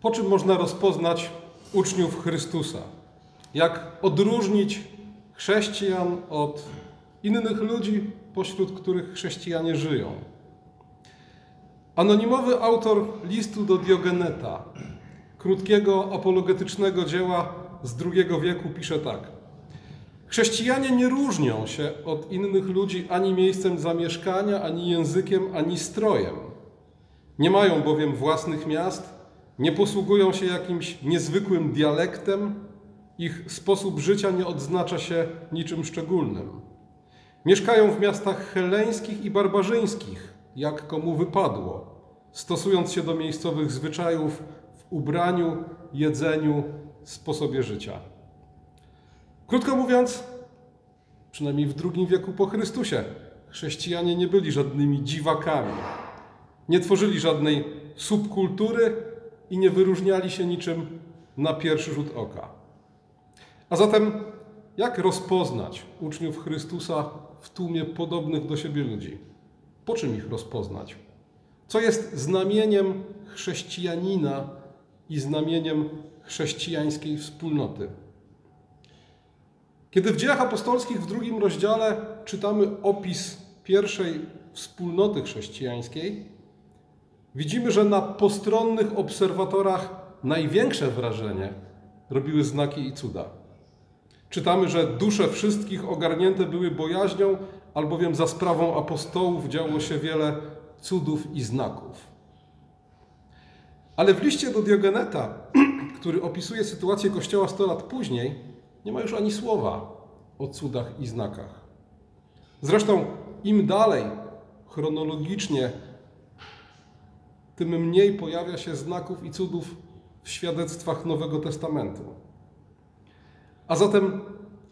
Po czym można rozpoznać uczniów Chrystusa? Jak odróżnić chrześcijan od innych ludzi, pośród których chrześcijanie żyją? Anonimowy autor listu do Diogeneta, krótkiego apologetycznego dzieła z II wieku, pisze tak. Chrześcijanie nie różnią się od innych ludzi ani miejscem zamieszkania, ani językiem, ani strojem. Nie mają bowiem własnych miast, nie posługują się jakimś niezwykłym dialektem, ich sposób życia nie odznacza się niczym szczególnym. Mieszkają w miastach heleńskich i barbarzyńskich, jak komu wypadło, stosując się do miejscowych zwyczajów w ubraniu, jedzeniu, sposobie życia. Krótko mówiąc, przynajmniej w II wieku po Chrystusie, chrześcijanie nie byli żadnymi dziwakami. Nie tworzyli żadnej subkultury i nie wyróżniali się niczym na pierwszy rzut oka. A zatem, jak rozpoznać uczniów Chrystusa w tłumie podobnych do siebie ludzi? Po czym ich rozpoznać? Co jest znamieniem chrześcijanina i znamieniem chrześcijańskiej wspólnoty? Kiedy w dziejach apostolskich w drugim rozdziale czytamy opis pierwszej wspólnoty chrześcijańskiej, widzimy, że na postronnych obserwatorach największe wrażenie robiły znaki i cuda. Czytamy, że dusze wszystkich ogarnięte były bojaźnią, albowiem za sprawą apostołów działo się wiele cudów i znaków. Ale w liście do Diogeneta, który opisuje sytuację Kościoła 100 lat później, nie ma już ani słowa o cudach i znakach. Zresztą im dalej chronologicznie, tym mniej pojawia się znaków i cudów w świadectwach Nowego Testamentu. A zatem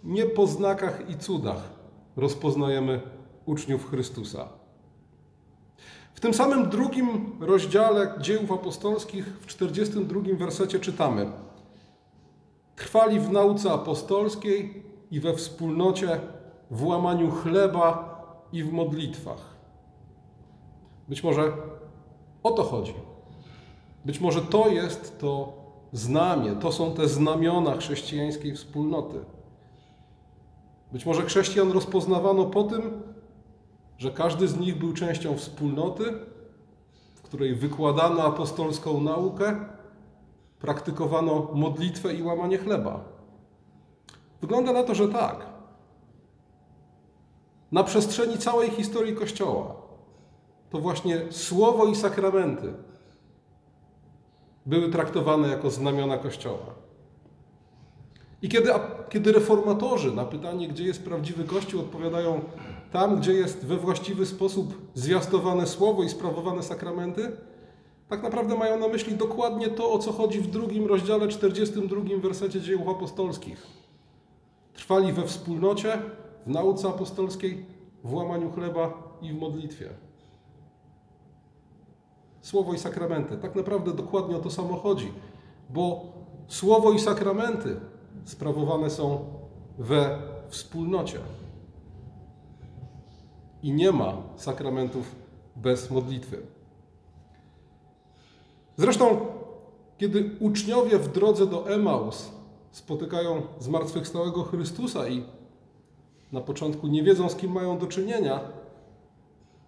nie po znakach i cudach rozpoznajemy uczniów Chrystusa. W tym samym drugim rozdziale dziejów apostolskich, w 42 wersecie czytamy: Trwali w nauce apostolskiej i we wspólnocie, w łamaniu chleba i w modlitwach. Być może o to chodzi. Być może to jest to znamie, to są te znamiona chrześcijańskiej wspólnoty. Być może chrześcijan rozpoznawano po tym, że każdy z nich był częścią wspólnoty, w której wykładano apostolską naukę, praktykowano modlitwę i łamanie chleba. Wygląda na to, że tak. Na przestrzeni całej historii Kościoła to właśnie słowo i sakramenty były traktowane jako znamiona Kościoła. I kiedy, kiedy reformatorzy na pytanie, gdzie jest prawdziwy Kościół, odpowiadają tam, gdzie jest we właściwy sposób zwiastowane słowo i sprawowane sakramenty, tak naprawdę mają na myśli dokładnie to, o co chodzi w drugim rozdziale, 42 wersecie dziejów apostolskich. Trwali we wspólnocie, w nauce apostolskiej, w łamaniu chleba i w modlitwie. Słowo i sakramenty. Tak naprawdę dokładnie o to samo chodzi, bo słowo i sakramenty sprawowane są we wspólnocie. I nie ma sakramentów bez modlitwy. Zresztą, kiedy uczniowie w drodze do Emaus spotykają zmartwychwstałego Chrystusa i na początku nie wiedzą, z kim mają do czynienia,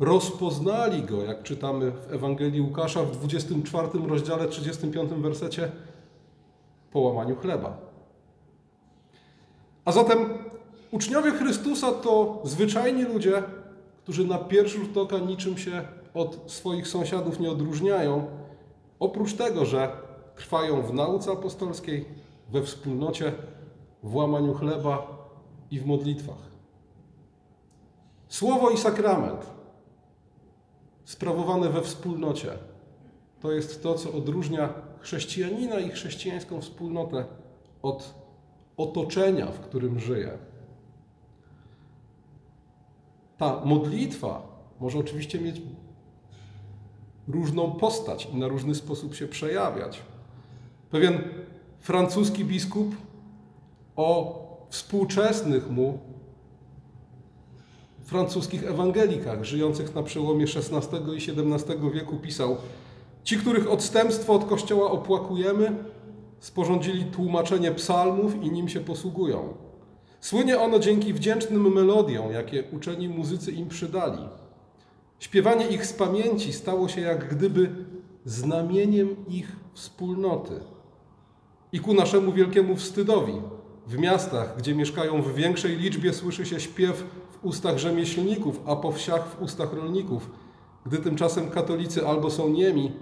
rozpoznali go, jak czytamy w Ewangelii Łukasza w 24 rozdziale 35 wersecie, po łamaniu chleba. A zatem uczniowie Chrystusa to zwyczajni ludzie, którzy na pierwszy rzut oka niczym się od swoich sąsiadów nie odróżniają, oprócz tego, że trwają w nauce apostolskiej, we wspólnocie, w łamaniu chleba i w modlitwach. Słowo i sakrament sprawowane we wspólnocie to jest to, co odróżnia chrześcijanina i chrześcijańską wspólnotę od otoczenia, w którym żyje. Ta modlitwa może oczywiście mieć różną postać i na różny sposób się przejawiać. Pewien francuski biskup o współczesnych mu francuskich ewangelikach żyjących na przełomie XVI i XVII wieku pisał: Ci, których odstępstwo od Kościoła opłakujemy, sporządzili tłumaczenie psalmów i nim się posługują. Słynie ono dzięki wdzięcznym melodiom, jakie uczeni muzycy im przydali. Śpiewanie ich z pamięci stało się jak gdyby znamieniem ich wspólnoty. I ku naszemu wielkiemu wstydowi, w miastach, gdzie mieszkają w większej liczbie, słyszy się śpiew w ustach rzemieślników, a po wsiach w ustach rolników, gdy tymczasem katolicy albo są niemi,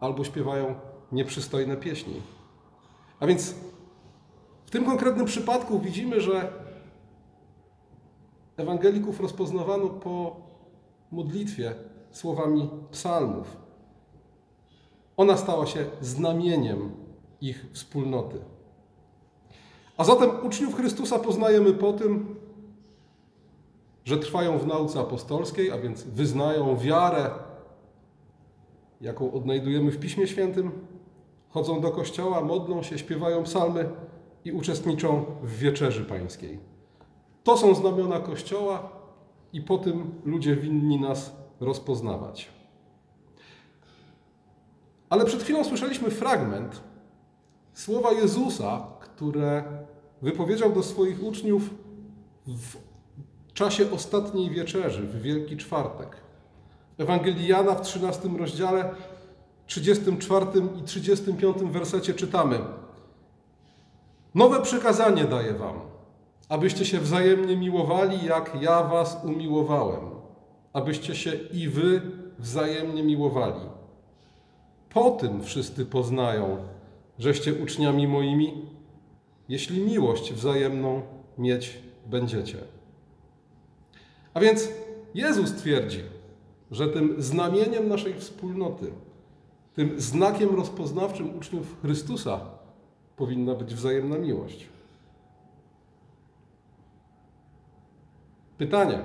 albo śpiewają nieprzystojne pieśni. A więc w tym konkretnym przypadku widzimy, że ewangelików rozpoznawano po modlitwie słowami psalmów. Ona stała się znamieniem ich wspólnoty. A zatem uczniów Chrystusa poznajemy po tym, że trwają w nauce apostolskiej, a więc wyznają wiarę, jaką odnajdujemy w Piśmie Świętym, chodzą do kościoła, modlą się, śpiewają psalmy i uczestniczą w wieczerzy pańskiej. To są znamiona kościoła i po tym ludzie winni nas rozpoznawać. Ale przed chwilą słyszeliśmy fragment słowa Jezusa, które wypowiedział do swoich uczniów w czasie ostatniej wieczerzy, w Wielki Czwartek. Ewangelii Jana w 13 rozdziale, 34 i 35 wersecie czytamy: Nowe przykazanie daję wam, abyście się wzajemnie miłowali, jak ja was umiłowałem, abyście się i wy wzajemnie miłowali. Po tym wszyscy poznają, żeście uczniami moimi, jeśli miłość wzajemną mieć będziecie. A więc Jezus twierdzi, że tym znamieniem naszej wspólnoty, tym znakiem rozpoznawczym uczniów Chrystusa powinna być wzajemna miłość. Pytanie: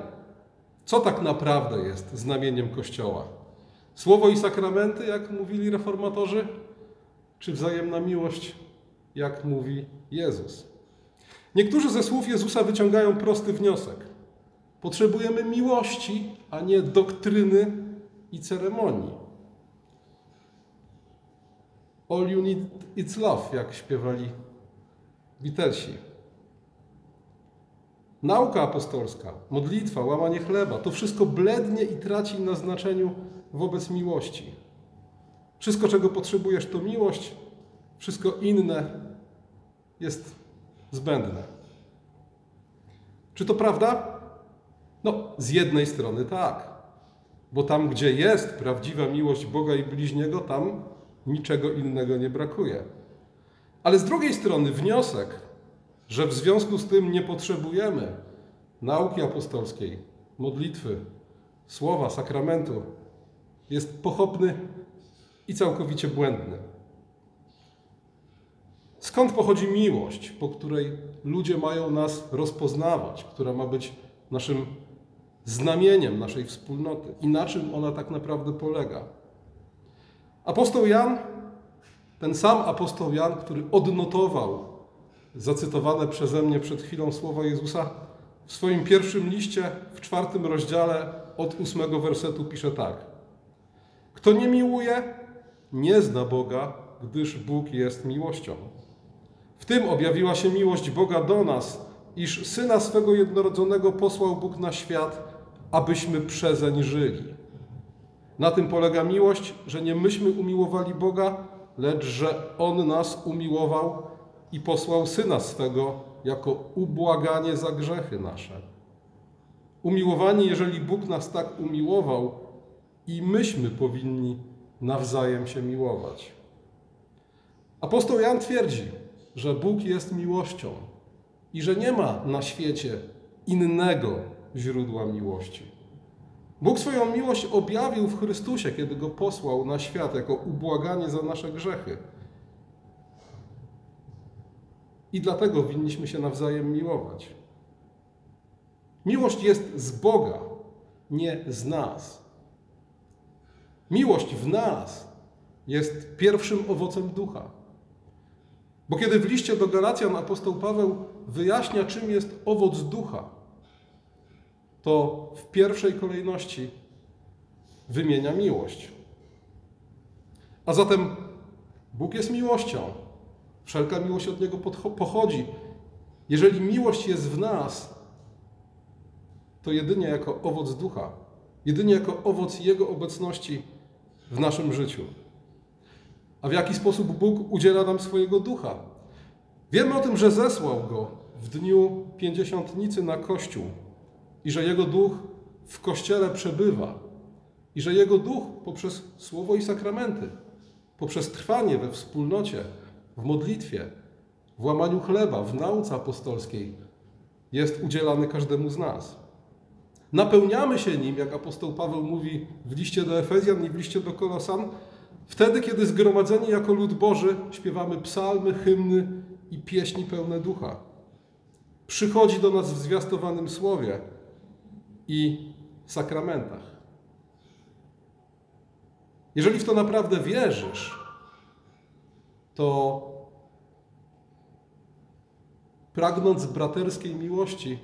co tak naprawdę jest znamieniem Kościoła? Słowo i sakramenty, jak mówili reformatorzy, czy wzajemna miłość, jak mówi Jezus? Niektórzy ze słów Jezusa wyciągają prosty wniosek. Potrzebujemy miłości, a nie doktryny i ceremonii. All you need is love, jak śpiewali Beatlesi. Nauka apostolska, modlitwa, łamanie chleba to wszystko blednie i traci na znaczeniu wobec miłości. Wszystko, czego potrzebujesz, to miłość, wszystko inne jest zbędne. Czy to prawda? No, z jednej strony tak, bo tam, gdzie jest prawdziwa miłość Boga i bliźniego, tam niczego innego nie brakuje. Ale z drugiej strony wniosek, że w związku z tym nie potrzebujemy nauki apostolskiej, modlitwy, słowa, sakramentu, jest pochopny i całkowicie błędny. Skąd pochodzi miłość, po której ludzie mają nas rozpoznawać, która ma być naszym znamieniem naszej wspólnoty i na czym ona tak naprawdę polega? Apostoł Jan, ten sam apostoł Jan, który odnotował zacytowane przeze mnie przed chwilą słowa Jezusa, w swoim pierwszym liście, w czwartym rozdziale, od ósmego wersetu pisze tak. Kto nie miłuje, nie zna Boga, gdyż Bóg jest miłością. W tym objawiła się miłość Boga do nas, iż Syna swego jednorodzonego posłał Bóg na świat, abyśmy przezeń żyli. Na tym polega miłość, że nie myśmy umiłowali Boga, lecz że On nas umiłował i posłał Syna swego jako ubłaganie za grzechy nasze. Umiłowani, jeżeli Bóg nas tak umiłował, i myśmy powinni nawzajem się miłować. Apostoł Jan twierdzi, że Bóg jest miłością i że nie ma na świecie innego źródła miłości. Bóg swoją miłość objawił w Chrystusie, kiedy go posłał na świat jako ubłaganie za nasze grzechy. I dlatego winniśmy się nawzajem miłować. Miłość jest z Boga, nie z nas. Miłość w nas jest pierwszym owocem ducha. Bo kiedy w liście do Galacjan apostoł Paweł wyjaśnia, czym jest owoc ducha, to w pierwszej kolejności wymienia miłość. A zatem Bóg jest miłością. Wszelka miłość od Niego pochodzi. Jeżeli miłość jest w nas, to jedynie jako owoc ducha, jedynie jako owoc Jego obecności w naszym życiu. A w jaki sposób Bóg udziela nam swojego ducha? Wiemy o tym, że zesłał go w dniu pięćdziesiątnicy na Kościół i że Jego duch w Kościele przebywa i że Jego duch poprzez słowo i sakramenty, poprzez trwanie we wspólnocie, w modlitwie, w łamaniu chleba, w nauce apostolskiej jest udzielany każdemu z nas. Napełniamy się nim, jak apostoł Paweł mówi w liście do Efezjan i w liście do Kolosan, wtedy, kiedy zgromadzeni jako lud Boży śpiewamy psalmy, hymny i pieśni pełne ducha. Przychodzi do nas w zwiastowanym słowie i sakramentach. Jeżeli w to naprawdę wierzysz, to pragnąc braterskiej miłości,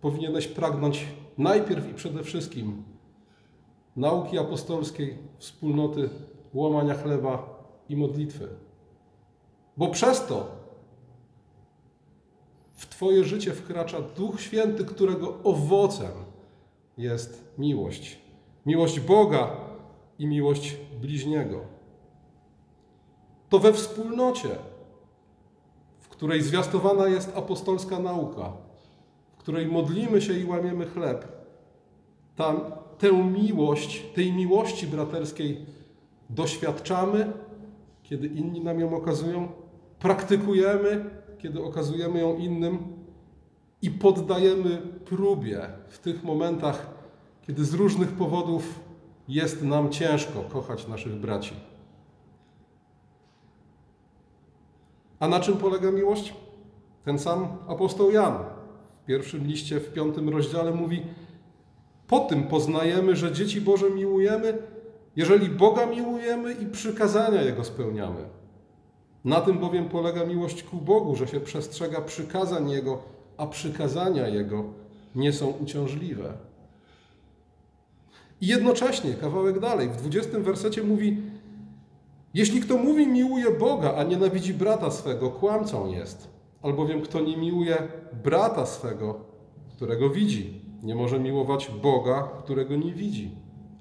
powinieneś pragnąć najpierw i przede wszystkim nauki apostolskiej, wspólnoty, łamania chleba i modlitwy. Bo przez to w Twoje życie wkracza Duch Święty, którego owocem jest miłość. Miłość Boga i miłość bliźniego. To we wspólnocie, w której zwiastowana jest apostolska nauka, w której modlimy się i łamiemy chleb, tam tę miłość, tej miłości braterskiej doświadczamy, kiedy inni nam ją okazują, praktykujemy, kiedy okazujemy ją innym i poddajemy próbie w tych momentach, kiedy z różnych powodów jest nam ciężko kochać naszych braci. A na czym polega miłość? Ten sam apostoł Jan w pierwszym liście, w piątym rozdziale mówi: Po tym poznajemy, że dzieci Boże miłujemy, jeżeli Boga miłujemy i przykazania Jego spełniamy. Na tym bowiem polega miłość ku Bogu, że się przestrzega przykazań Jego, a przykazania Jego nie są uciążliwe. I jednocześnie, kawałek dalej, w 20 wersecie mówi: Jeśli kto mówi miłuje Boga, a nienawidzi brata swego, kłamcą jest. Albowiem kto nie miłuje brata swego, którego widzi, nie może miłować Boga, którego nie widzi.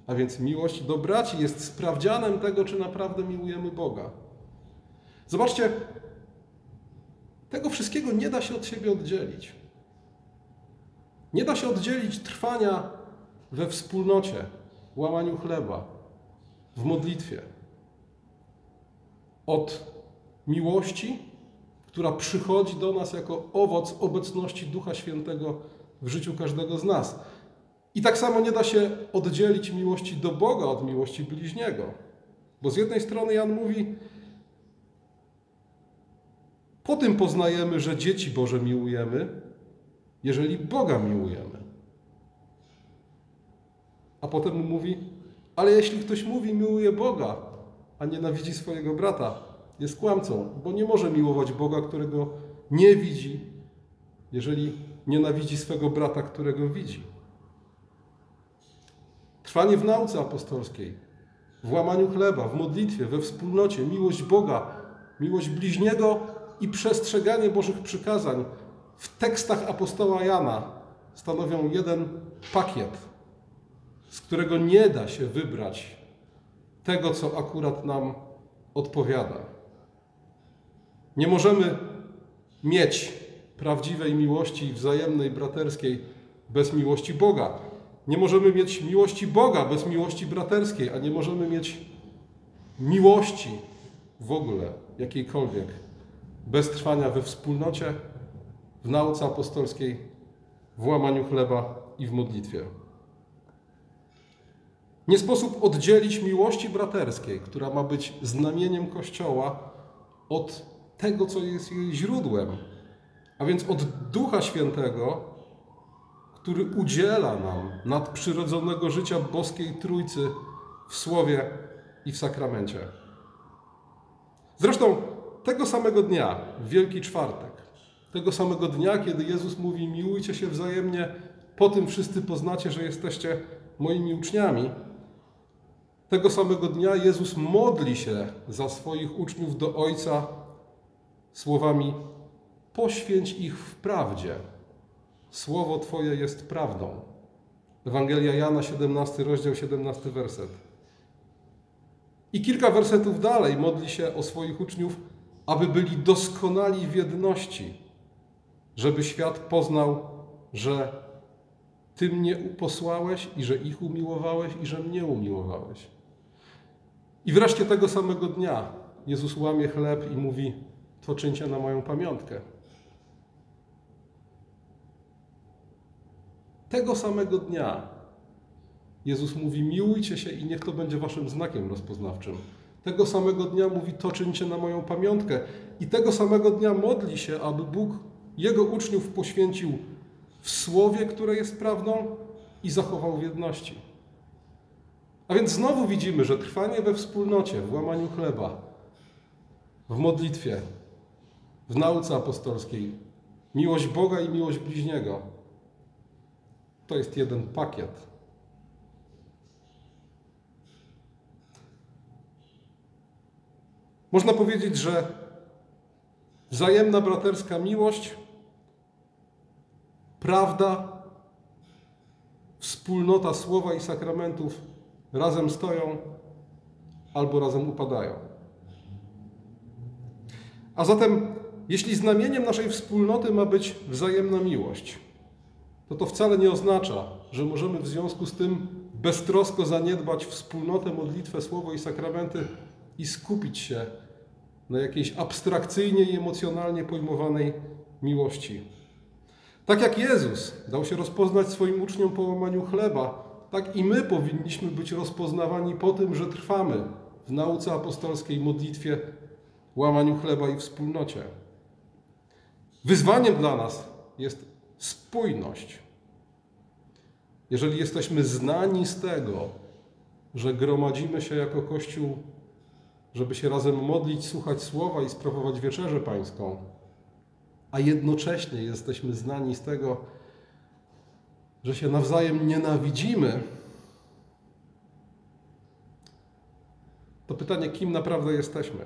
A więc miłość do braci jest sprawdzianem tego, czy naprawdę miłujemy Boga. Zobaczcie, tego wszystkiego nie da się od siebie oddzielić. Nie da się oddzielić trwania we wspólnocie, w łamaniu chleba, w modlitwie od miłości, która przychodzi do nas jako owoc obecności Ducha Świętego w życiu każdego z nas. I tak samo nie da się oddzielić miłości do Boga od miłości bliźniego. Bo z jednej strony Jan mówi, po tym poznajemy, że dzieci Boże miłujemy, jeżeli Boga miłujemy. A potem mu mówi, ale jeśli ktoś mówi, miłuje Boga, a nienawidzi swojego brata, jest kłamcą, bo nie może miłować Boga, którego nie widzi, jeżeli nienawidzi swego brata, którego widzi. Trwanie w nauce apostolskiej, w łamaniu chleba, w modlitwie, we wspólnocie, miłość Boga, miłość bliźniego i przestrzeganie Bożych przykazań w tekstach apostoła Jana stanowią jeden pakiet, z którego nie da się wybrać tego, co akurat nam odpowiada. Nie możemy mieć prawdziwej miłości wzajemnej, braterskiej bez miłości Boga. Nie możemy mieć miłości Boga bez miłości braterskiej, a nie możemy mieć miłości w ogóle jakiejkolwiek bez trwania we wspólnocie, w nauce apostolskiej, w łamaniu chleba i w modlitwie. Nie sposób oddzielić miłości braterskiej, która ma być znamieniem Kościoła, od tego, co jest jej źródłem, a więc od Ducha Świętego, który udziela nam nadprzyrodzonego życia boskiej Trójcy w Słowie i w sakramencie. Zresztą tego samego dnia, w Wielki Czwartek, tego samego dnia, kiedy Jezus mówi: Miłujcie się wzajemnie, po tym wszyscy poznacie, że jesteście moimi uczniami Tego samego dnia Jezus modli się za swoich uczniów do Ojca słowami: Poświęć ich w prawdzie. Słowo Twoje jest prawdą. Ewangelia Jana, 17 rozdział, 17 werset. I kilka wersetów dalej modli się o swoich uczniów, aby byli doskonali w jedności, żeby świat poznał, że Ty mnie posłałeś i że ich umiłowałeś i że mnie umiłowałeś. I wreszcie tego samego dnia Jezus łamie chleb i mówi: To czyńcie na moją pamiątkę. Tego samego dnia Jezus mówi: Miłujcie się i niech to będzie waszym znakiem rozpoznawczym. Tego samego dnia mówi: To czyńcie na moją pamiątkę. I tego samego dnia modli się, aby Bóg jego uczniów poświęcił w słowie, które jest prawdą, i zachował w jedności. A więc znowu widzimy, że trwanie we wspólnocie, w łamaniu chleba, w modlitwie, w nauce apostolskiej, miłość Boga i miłość bliźniego to jest jeden pakiet. Można powiedzieć, że wzajemna braterska miłość, prawda, wspólnota słowa i sakramentów razem stoją albo razem upadają. A zatem, jeśli znamieniem naszej wspólnoty ma być wzajemna miłość, to to wcale nie oznacza, że możemy w związku z tym beztrosko zaniedbać wspólnotę, modlitwę, słowo i sakramenty i skupić się na jakiejś abstrakcyjnie i emocjonalnie pojmowanej miłości. Tak jak Jezus dał się rozpoznać swoim uczniom po łamaniu chleba, tak i my powinniśmy być rozpoznawani po tym, że trwamy w nauce apostolskiej, modlitwie, łamaniu chleba i wspólnocie. Wyzwaniem dla nas jest spójność. Jeżeli jesteśmy znani z tego, że gromadzimy się jako Kościół, żeby się razem modlić, słuchać słowa i sprawować wieczerzę pańską, a jednocześnie jesteśmy znani z tego, że się nawzajem nienawidzimy, to pytanie, kim naprawdę jesteśmy?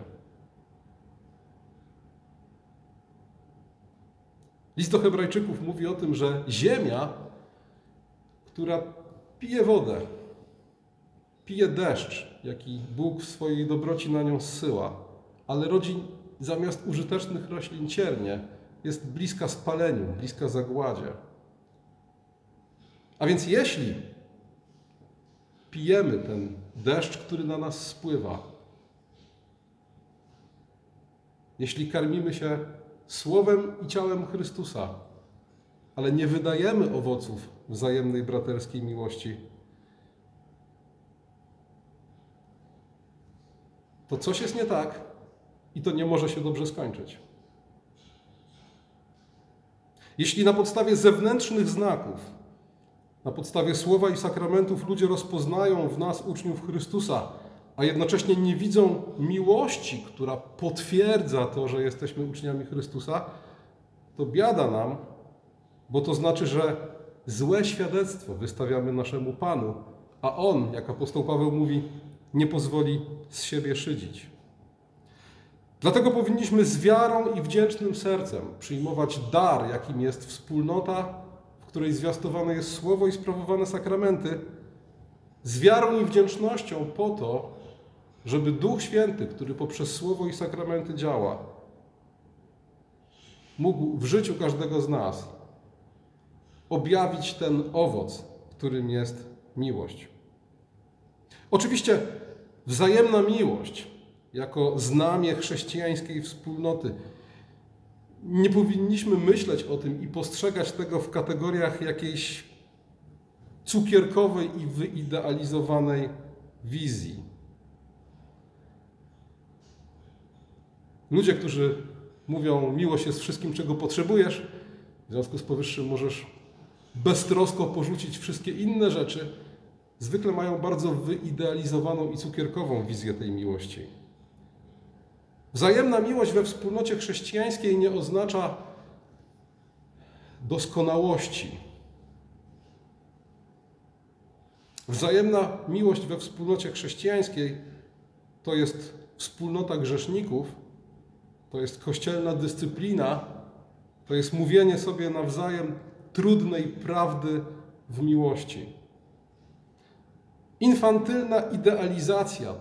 List do Hebrajczyków mówi o tym, że ziemia, która pije wodę, pije deszcz, jaki Bóg w swojej dobroci na nią zsyła, ale rodzi zamiast użytecznych roślin ciernie, jest bliska spaleniu, bliska zagładzie. A więc jeśli pijemy ten deszcz, który na nas spływa, jeśli karmimy się słowem i ciałem Chrystusa, ale nie wydajemy owoców wzajemnej braterskiej miłości, to coś jest nie tak i to nie może się dobrze skończyć. Jeśli na podstawie zewnętrznych znaków, na podstawie słowa i sakramentów ludzie rozpoznają w nas uczniów Chrystusa, a jednocześnie nie widzą miłości, która potwierdza to, że jesteśmy uczniami Chrystusa, to biada nam, bo to znaczy, że złe świadectwo wystawiamy naszemu Panu, a On, jak apostoł Paweł mówi, nie pozwoli z siebie szydzić. Dlatego powinniśmy z wiarą i wdzięcznym sercem przyjmować dar, jakim jest wspólnota, której zwiastowane jest słowo i sprawowane sakramenty, z wiarą i wdzięcznością po to, żeby Duch Święty, który poprzez słowo i sakramenty działa, mógł w życiu każdego z nas objawić ten owoc, którym jest miłość. Oczywiście wzajemna miłość jako znamie chrześcijańskiej wspólnoty. Nie powinniśmy myśleć o tym i postrzegać tego w kategoriach jakiejś cukierkowej i wyidealizowanej wizji. Ludzie, którzy mówią, miłość jest wszystkim, czego potrzebujesz, w związku z powyższym możesz beztrosko porzucić wszystkie inne rzeczy, zwykle mają bardzo wyidealizowaną i cukierkową wizję tej miłości. Wzajemna miłość we wspólnocie chrześcijańskiej nie oznacza doskonałości. Wzajemna miłość we wspólnocie chrześcijańskiej to jest wspólnota grzeszników, to jest kościelna dyscyplina, to jest mówienie sobie nawzajem trudnej prawdy w miłości. Infantylna idealizacja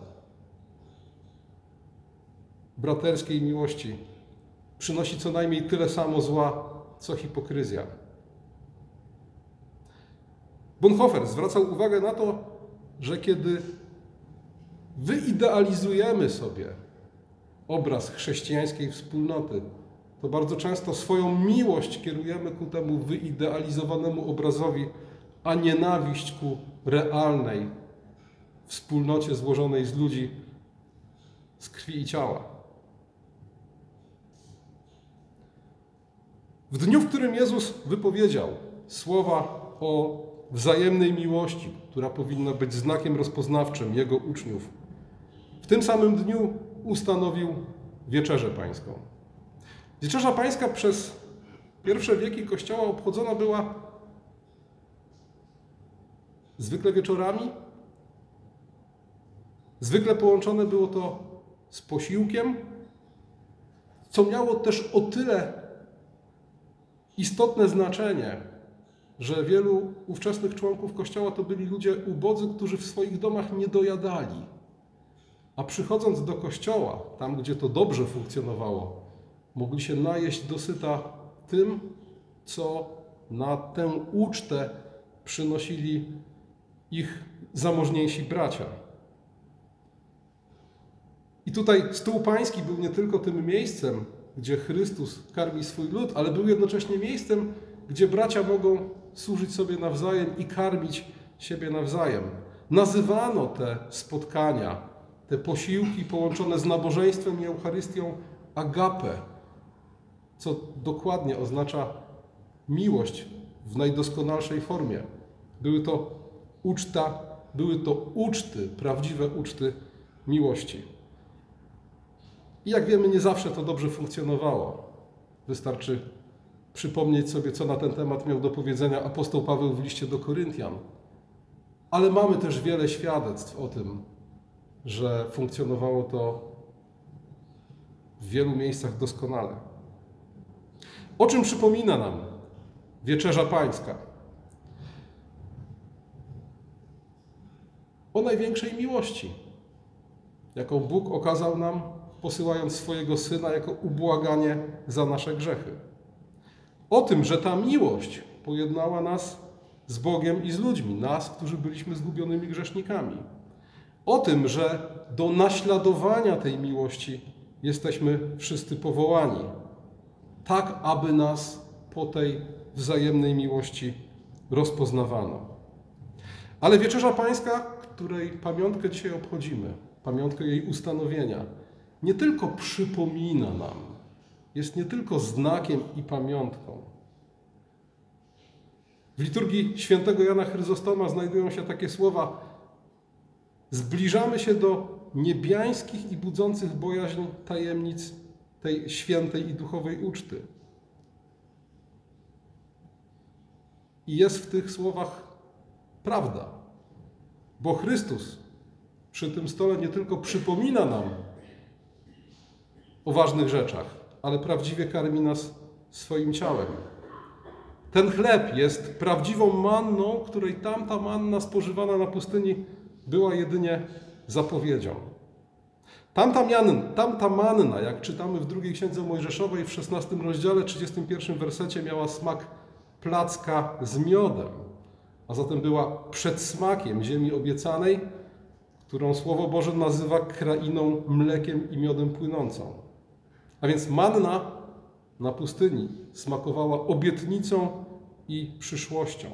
braterskiej miłości przynosi co najmniej tyle samo zła, co hipokryzja. Bonhoeffer zwracał uwagę na to, że kiedy wyidealizujemy sobie obraz chrześcijańskiej wspólnoty, to bardzo często swoją miłość kierujemy ku temu wyidealizowanemu obrazowi, a nienawiść ku realnej wspólnocie złożonej z ludzi z krwi i ciała. W dniu, w którym Jezus wypowiedział słowa o wzajemnej miłości, która powinna być znakiem rozpoznawczym Jego uczniów, w tym samym dniu ustanowił Wieczerzę Pańską. Wieczerza Pańska przez pierwsze wieki Kościoła obchodzona była zwykle wieczorami. Zwykle połączone było to z posiłkiem, co miało też o tyle istotne znaczenie, że wielu ówczesnych członków Kościoła to byli ludzie ubodzy, którzy w swoich domach nie dojadali. A przychodząc do kościoła, tam gdzie to dobrze funkcjonowało, mogli się najeść dosyta tym, co na tę ucztę przynosili ich zamożniejsi bracia. I tutaj stół pański był nie tylko tym miejscem, gdzie Chrystus karmi swój lud, ale był jednocześnie miejscem, gdzie bracia mogą służyć sobie nawzajem i karmić siebie nawzajem. Nazywano te spotkania, te posiłki połączone z nabożeństwem i Eucharystią agape, co dokładnie oznacza miłość w najdoskonalszej formie. Były to uczta, były to uczty, prawdziwe uczty miłości. I jak wiemy, nie zawsze to dobrze funkcjonowało. Wystarczy przypomnieć sobie, co na ten temat miał do powiedzenia apostoł Paweł w liście do Koryntian. Ale mamy też wiele świadectw o tym, że funkcjonowało to w wielu miejscach doskonale. O czym przypomina nam Wieczerza Pańska? O największej miłości, jaką Bóg okazał nam, posyłając swojego Syna jako ubłaganie za nasze grzechy. O tym, że ta miłość pojednała nas z Bogiem i z ludźmi, nas, którzy byliśmy zgubionymi grzesznikami o tym, że do naśladowania tej miłości jesteśmy wszyscy powołani, tak aby nas po tej wzajemnej miłości rozpoznawano. Ale Wieczerza Pańska, której pamiątkę dzisiaj obchodzimy, pamiątkę jej ustanowienia, nie tylko przypomina nam, jest nie tylko znakiem i pamiątką. W liturgii świętego Jana Chryzostoma znajdują się takie słowa: Zbliżamy się do niebiańskich i budzących bojaźń tajemnic tej świętej i duchowej uczty. I jest w tych słowach prawda, bo Chrystus przy tym stole nie tylko przypomina nam o ważnych rzeczach, ale prawdziwie karmi nas swoim ciałem. Ten chleb jest prawdziwą manną, której tamta manna spożywana na pustyni była jedynie zapowiedzią. Tamta, mian, tamta manna, jak czytamy w drugiej księdze Mojżeszowej w 16 rozdziale, 31 wersecie, miała smak placka z miodem, a zatem była przedsmakiem ziemi obiecanej, którą Słowo Boże nazywa krainą mlekiem i miodem płynącą. A więc manna na pustyni smakowała obietnicą i przyszłością.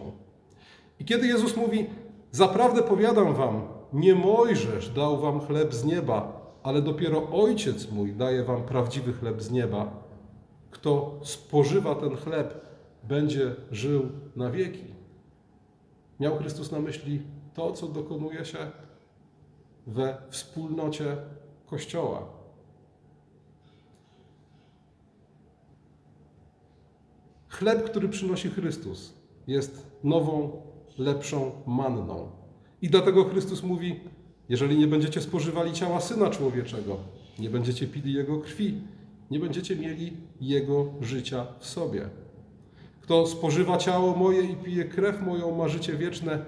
I kiedy Jezus mówi, Zaprawdę powiadam wam, nie Mojżesz dał wam chleb z nieba, ale dopiero Ojciec mój daje wam prawdziwy chleb z nieba. Kto spożywa ten chleb, będzie żył na wieki. Miał Chrystus na myśli to, co dokonuje się we wspólnocie Kościoła. Chleb, który przynosi Chrystus, jest nową lepszą manną. I dlatego Chrystus mówi: Jeżeli nie będziecie spożywali ciała syna człowieczego, nie będziecie pili jego krwi, nie będziecie mieli jego życia w sobie. Kto spożywa ciało moje i pije krew moją, ma życie wieczne,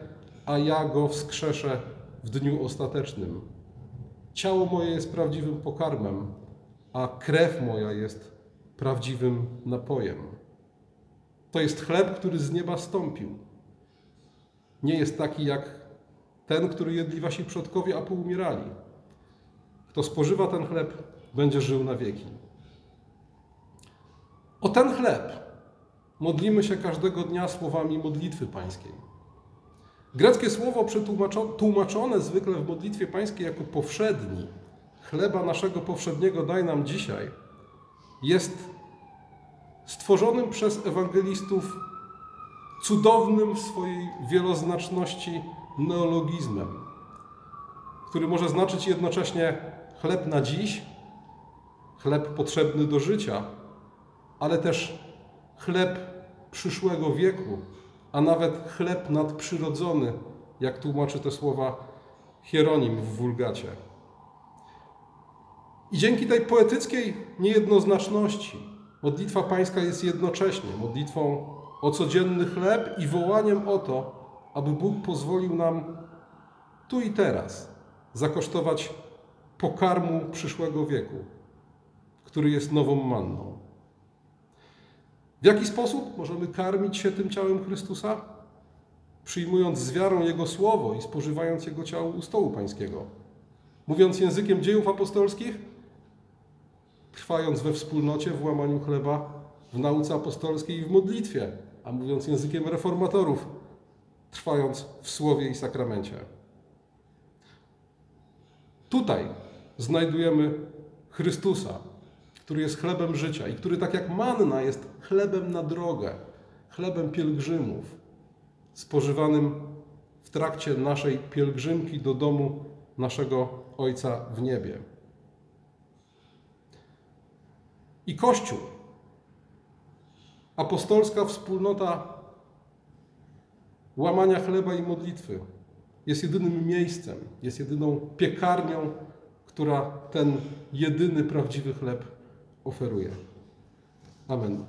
a ja go wskrzeszę w dniu ostatecznym. Ciało moje jest prawdziwym pokarmem, a krew moja jest prawdziwym napojem. To jest chleb, który z nieba stąpił. Nie jest taki jak ten, który jedli wasi przodkowie, a poumierali. Kto spożywa ten chleb, będzie żył na wieki. O ten chleb modlimy się każdego dnia słowami modlitwy pańskiej. Greckie słowo przetłumaczone zwykle w modlitwie pańskiej jako powszedni, chleba naszego powszedniego daj nam dzisiaj, jest stworzonym przez ewangelistów cudownym w swojej wieloznaczności neologizmem, który może znaczyć jednocześnie chleb na dziś, chleb potrzebny do życia, ale też chleb przyszłego wieku, a nawet chleb nadprzyrodzony, jak tłumaczy te słowa Hieronim w Wulgacie. I dzięki tej poetyckiej niejednoznaczności modlitwa pańska jest jednocześnie modlitwą o codzienny chleb i wołaniem o to, aby Bóg pozwolił nam tu i teraz zakosztować pokarmu przyszłego wieku, który jest nową manną. W jaki sposób możemy karmić się tym ciałem Chrystusa? Przyjmując z wiarą Jego słowo i spożywając Jego ciało u stołu Pańskiego. Mówiąc językiem dziejów apostolskich, trwając we wspólnocie w łamaniu chleba, w nauce apostolskiej i w modlitwie, a mówiąc językiem reformatorów, trwając w słowie i sakramencie. Tutaj znajdujemy Chrystusa, który jest chlebem życia i który, tak jak manna, jest chlebem na drogę, chlebem pielgrzymów, spożywanym w trakcie naszej pielgrzymki do domu naszego Ojca w niebie. I Kościół, apostolska wspólnota łamania chleba i modlitwy, jest jedynym miejscem, jest jedyną piekarnią, która ten jedyny prawdziwy chleb oferuje. Amen.